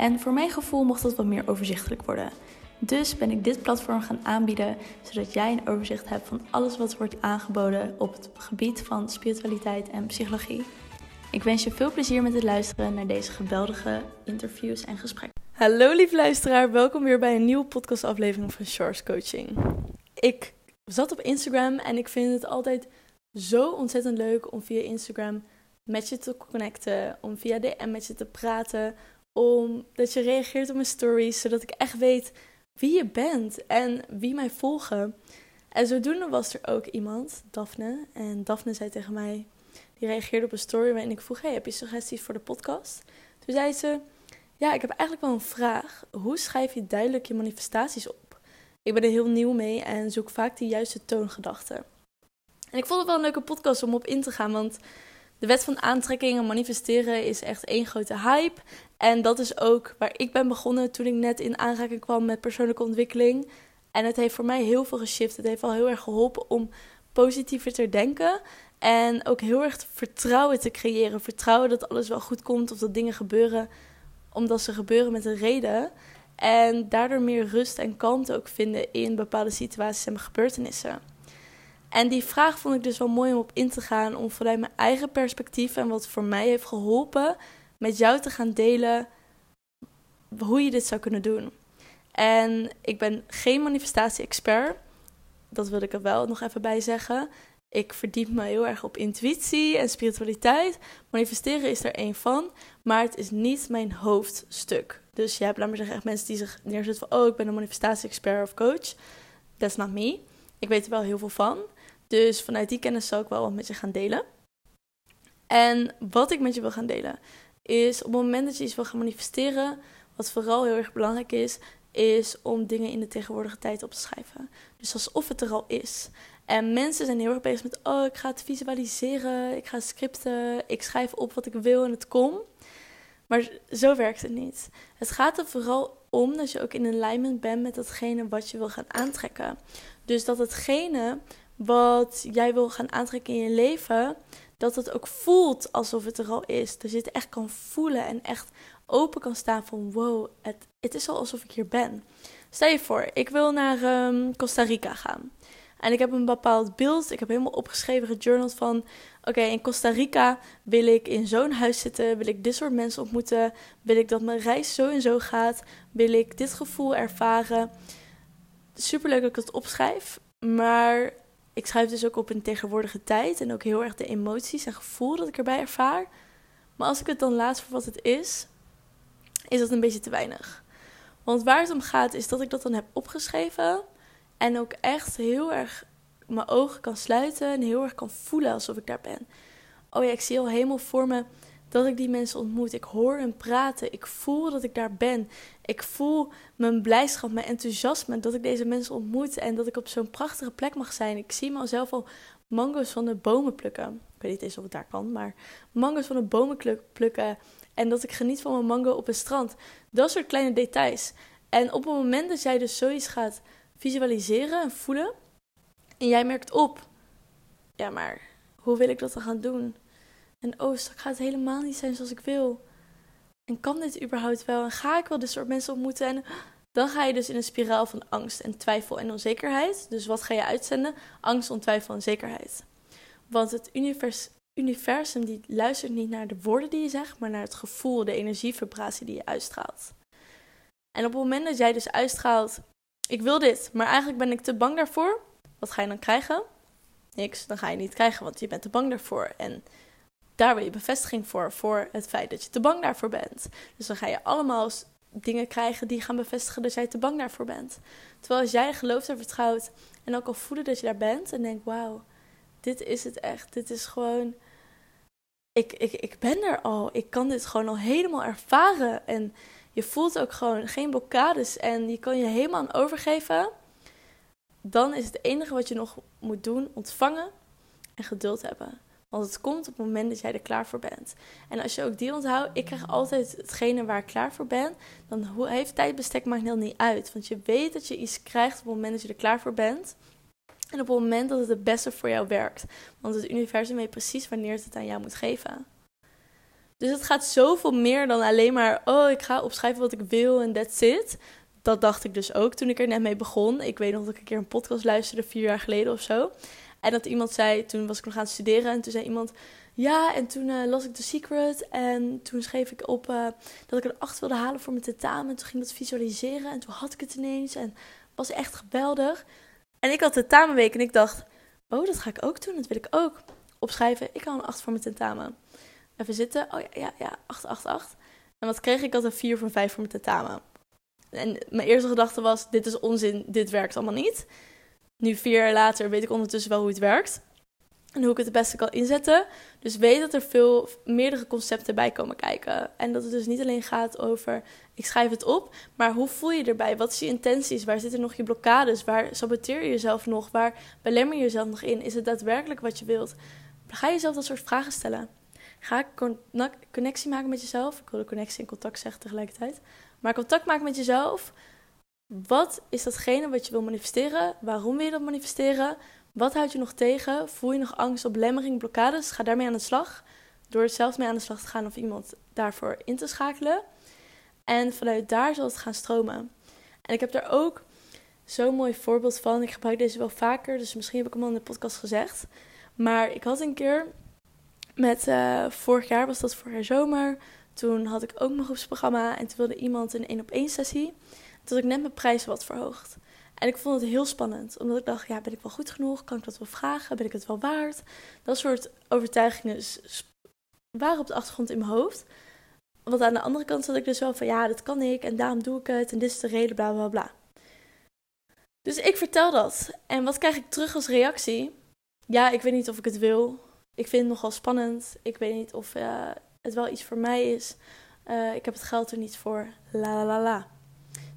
En voor mijn gevoel mocht dat wat meer overzichtelijk worden. Dus ben ik dit platform gaan aanbieden, zodat jij een overzicht hebt van alles wat wordt aangeboden op het gebied van spiritualiteit en psychologie. Ik wens je veel plezier met het luisteren naar deze geweldige interviews en gesprekken. Hallo lieve luisteraar, welkom weer bij een nieuwe podcastaflevering van Shores Coaching. Ik zat op Instagram en ik vind het altijd zo ontzettend leuk om via Instagram met je te connecten, om via DM met je te praten, omdat je reageert op mijn stories, zodat ik echt weet wie je bent en wie mij volgen. En zodoende was er ook iemand, Daphne. En Daphne zei tegen mij, die reageerde op een story waarin ik vroeg: heb je suggesties voor de podcast? Toen zei ze: Ja, ik heb eigenlijk wel een vraag. Hoe schrijf je duidelijk je manifestaties op? Ik ben er heel nieuw mee en zoek vaak de juiste toongedachten. En ik vond het wel een leuke podcast om op in te gaan, want de wet van aantrekking en manifesteren is echt één grote hype. En dat is ook waar ik ben begonnen toen ik net in aanraking kwam met persoonlijke ontwikkeling. En het heeft voor mij heel veel geshift. Het heeft al heel erg geholpen om positiever te denken. En ook heel erg vertrouwen te creëren. Vertrouwen dat alles wel goed komt of dat dingen gebeuren omdat ze gebeuren met een reden. En daardoor meer rust en kalmte ook vinden in bepaalde situaties en gebeurtenissen. En die vraag vond ik dus wel mooi om op in te gaan, om vanuit mijn eigen perspectief en wat voor mij heeft geholpen, met jou te gaan delen hoe je dit zou kunnen doen. En ik ben geen manifestatie-expert, dat wil ik er wel nog even bij zeggen. Ik verdiep me heel erg op intuïtie en spiritualiteit. Manifesteren is er één van, maar het is niet mijn hoofdstuk. Dus je hebt, laat maar zeggen, echt mensen die zich neerzetten van... oh, ik ben een manifestatie-expert of coach. That's not me. Ik weet er wel heel veel van. Dus vanuit die kennis zal ik wel wat met je gaan delen. En wat ik met je wil gaan delen is op het moment dat je iets wil gaan manifesteren, wat vooral heel erg belangrijk is, is om dingen in de tegenwoordige tijd op te schrijven. Dus alsof het er al is. En mensen zijn heel erg bezig met, oh, ik ga het visualiseren, ik ga scripten, ik schrijf op wat ik wil en het komt. Maar zo werkt het niet. Het gaat er vooral om dat je ook in alignment bent met datgene wat je wil gaan aantrekken. Dus dat hetgene wat jij wil gaan aantrekken in je leven, dat het ook voelt alsof het er al is. Dat je het echt kan voelen en echt open kan staan van wow, het, het is al alsof ik hier ben. Stel je voor, ik wil naar um, Costa Rica gaan. En ik heb een bepaald beeld. Ik heb helemaal opgeschreven, gejournald van... Oké, in Costa Rica wil ik in zo'n huis zitten. Wil ik dit soort mensen ontmoeten. Wil ik dat mijn reis zo en zo gaat. Wil ik dit gevoel ervaren. Superleuk dat ik het opschrijf. Maar ik schrijf dus ook op een tegenwoordige tijd en ook heel erg de emoties en gevoel dat ik erbij ervaar. Maar als ik het dan laat voor wat het is, is dat een beetje te weinig. Want waar het om gaat is dat ik dat dan heb opgeschreven en ook echt heel erg mijn ogen kan sluiten en heel erg kan voelen alsof ik daar ben. Oh ja, ik zie al helemaal voor me dat ik die mensen ontmoet. Ik hoor hen praten. Ik voel dat ik daar ben. Ik voel mijn blijdschap, mijn enthousiasme dat ik deze mensen ontmoet en dat ik op zo'n prachtige plek mag zijn. Ik zie mezelf al mango's van de bomen plukken. Ik weet niet eens of het daar kan, maar mango's van de bomen plukken. En dat ik geniet van mijn mango op een strand. Dat soort kleine details. En op het moment dat jij dus zoiets gaat visualiseren en voelen. En jij merkt op. Ja, maar hoe wil ik dat dan gaan doen? En oh, straks gaat het helemaal niet zijn zoals ik wil. En kan dit überhaupt wel? En ga ik wel dit soort mensen ontmoeten? En dan ga je dus in een spiraal van angst en twijfel en onzekerheid. Dus wat ga je uitzenden? Angst, ontwijfel en zekerheid. Want het univers, universum die luistert niet naar de woorden die je zegt, maar naar het gevoel, de energievibratie die je uitstraalt. En op het moment dat jij dus uitstraalt, ik wil dit, maar eigenlijk ben ik te bang daarvoor, wat ga je dan krijgen? Niks, dan ga je niet krijgen, want je bent te bang daarvoor. En daar wil je bevestiging voor, voor het feit dat je te bang daarvoor bent. Dus dan ga je allemaal dingen krijgen die gaan bevestigen dat jij te bang daarvoor bent. Terwijl als jij gelooft en vertrouwt en ook al voelen dat je daar bent en denkt, wauw, dit is het echt. Dit is gewoon, ik, ik, ik ben er al. Ik kan dit gewoon al helemaal ervaren. En je voelt ook gewoon geen blokkades en je kan je helemaal aan overgeven, dan is het enige wat je nog moet doen ontvangen en geduld hebben. Want het komt op het moment dat jij er klaar voor bent. En als je ook die onthoudt, ik krijg altijd hetgene waar ik klaar voor ben. Dan heeft tijdbestek maakt heel niet uit. Want je weet dat je iets krijgt op het moment dat je er klaar voor bent. En op het moment dat het het beste voor jou werkt. Want het universum weet precies wanneer het het aan jou moet geven. Dus het gaat zoveel meer dan alleen maar, oh, ik ga opschrijven wat ik wil en that's it. Dat dacht ik dus ook toen ik er net mee begon. Ik weet nog dat ik een keer een podcast luisterde, vier jaar geleden of zo. En dat iemand zei, toen was ik nog aan het studeren en toen zei iemand, ja, en toen uh, las ik The Secret en toen schreef ik op uh, dat ik een 8 wilde halen voor mijn tentamen. Toen ging ik dat visualiseren en toen had ik het ineens en was echt geweldig. En ik had tentamenweek en ik dacht, oh, dat ga ik ook doen, dat wil ik ook. Opschrijven, ik haal een 8 voor mijn tentamen. Even zitten, oh ja, ja, ja, 8, 8, 8. En wat kreeg ik? Had een 4 van 5 voor mijn tentamen. En mijn eerste gedachte was, dit is onzin, dit werkt allemaal niet. Nu, vier jaar later, weet ik ondertussen wel hoe het werkt. En hoe ik het het beste kan inzetten. Dus weet dat er veel meerdere concepten bij komen kijken. En dat het dus niet alleen gaat over ik schrijf het op, maar hoe voel je erbij? Wat is je intenties? Waar zitten nog je blokkades? Waar saboteer je jezelf nog? Waar belemmer je jezelf nog in? Is het daadwerkelijk wat je wilt? Ga jezelf dat soort vragen stellen. Ga connectie maken met jezelf. Ik wilde connectie en contact zeggen tegelijkertijd. Maar contact maken met jezelf. Wat is datgene wat je wil manifesteren? Waarom wil je dat manifesteren? Wat houdt je nog tegen? Voel je nog angst op belemmering, blokkades? Ga daarmee aan de slag. Door het zelf mee aan de slag te gaan of iemand daarvoor in te schakelen. En vanuit daar zal het gaan stromen. En ik heb daar ook zo'n mooi voorbeeld van. Ik gebruik deze wel vaker, dus misschien heb ik hem al in de podcast gezegd. Maar ik had een keer met, uh, vorig jaar was dat vorig jaar zomer. Toen had ik ook mijn groepsprogramma en toen wilde iemand een één op één sessie. Had ik net mijn prijzen wat verhoogd. En ik vond het heel spannend, omdat ik dacht, ja, ben ik wel goed genoeg? Kan ik dat wel vragen? Ben ik het wel waard? Dat soort overtuigingen waren op de achtergrond in mijn hoofd. Want aan de andere kant zat ik dus wel van, ja, dat kan ik en daarom doe ik het en dit is de reden, bla bla bla. Dus ik vertel dat. En wat krijg ik terug als reactie? Ja, ik weet niet of ik het wil. Ik vind het nogal spannend. Ik weet niet of uh, het wel iets voor mij is. Uh, ik heb het geld er niet voor. La la la.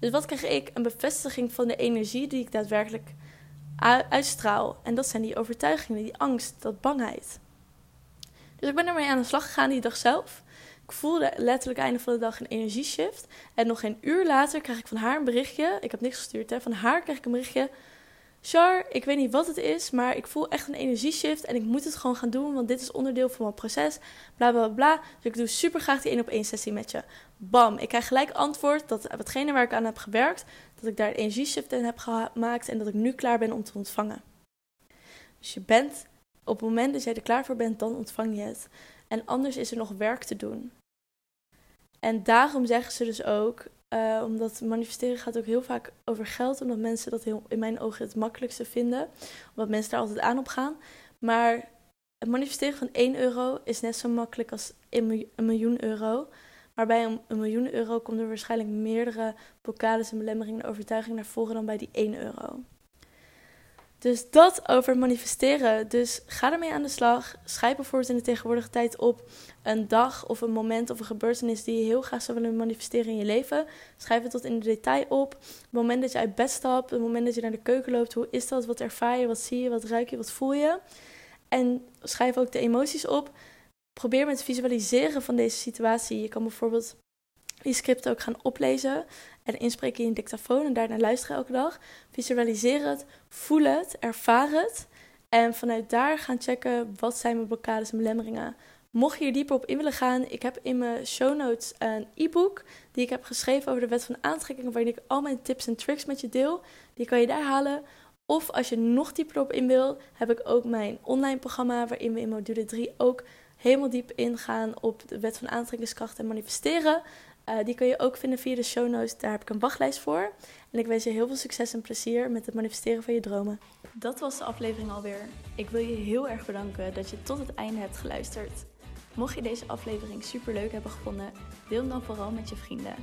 Dus wat krijg ik? Een bevestiging van de energie die ik daadwerkelijk uitstraal. En dat zijn die overtuigingen, die angst, dat bangheid. Dus ik ben ermee aan de slag gegaan die dag zelf. Ik voelde letterlijk einde van de dag een energieshift. En nog geen uur later krijg ik van haar een berichtje. Ik heb niks gestuurd, hè. Van haar krijg ik een berichtje. Char, ik weet niet wat het is, maar ik voel echt een energieshift en ik moet het gewoon gaan doen, want dit is onderdeel van mijn proces. Bla bla bla. Dus ik doe super graag die één op één sessie met je. Bam, ik krijg gelijk antwoord dat hetgene waar ik aan heb gewerkt, dat ik daar een energieshift in heb gemaakt en dat ik nu klaar ben om te ontvangen. Dus je bent, op het moment dat jij er klaar voor bent, dan ontvang je het. En anders is er nog werk te doen. En daarom zeggen ze dus ook, uh, omdat manifesteren gaat ook heel vaak over geld, omdat mensen dat heel, in mijn ogen het makkelijkste vinden, omdat mensen daar altijd aan op gaan. Maar het manifesteren van 1 euro is net zo makkelijk als een miljoen euro. Maar bij een, een miljoen euro komt er waarschijnlijk meerdere blokkades en belemmeringen en overtuigingen naar voren dan bij die 1 euro. Dus dat over manifesteren. Dus ga ermee aan de slag. Schrijf bijvoorbeeld in de tegenwoordige tijd op een dag of een moment of een gebeurtenis die je heel graag zou willen manifesteren in je leven. Schrijf het tot in de detail op. Het moment dat je uit bed stapt, het moment dat je naar de keuken loopt, hoe is dat? Wat ervaar je? Wat zie je? Wat ruik je? Wat voel je? En schrijf ook de emoties op. Probeer met visualiseren van deze situatie. Je kan bijvoorbeeld die scripten ook gaan oplezen en inspreken in een dictafoon en daarna luisteren elke dag. Visualiseer het, voel het, ervaar het. En vanuit daar gaan checken wat zijn mijn blokkades en belemmeringen. Mocht je hier dieper op in willen gaan, ik heb in mijn show notes een e-book die ik heb geschreven over de wet van aantrekking, waarin ik al mijn tips en tricks met je deel. Die kan je daar halen. Of als je nog dieper op in wil, heb ik ook mijn online programma, waarin we in module 3 ook helemaal diep ingaan op de wet van aantrekkingskracht en manifesteren. Uh, die kun je ook vinden via de show notes. Daar heb ik een wachtlijst voor. En ik wens je heel veel succes en plezier met het manifesteren van je dromen. Dat was de aflevering alweer. Ik wil je heel erg bedanken dat je tot het einde hebt geluisterd. Mocht je deze aflevering super leuk hebben gevonden, deel hem dan vooral met je vrienden.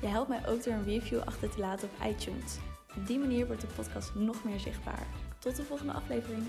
Je helpt mij ook door een review achter te laten op iTunes. Op die manier wordt de podcast nog meer zichtbaar. Tot de volgende aflevering.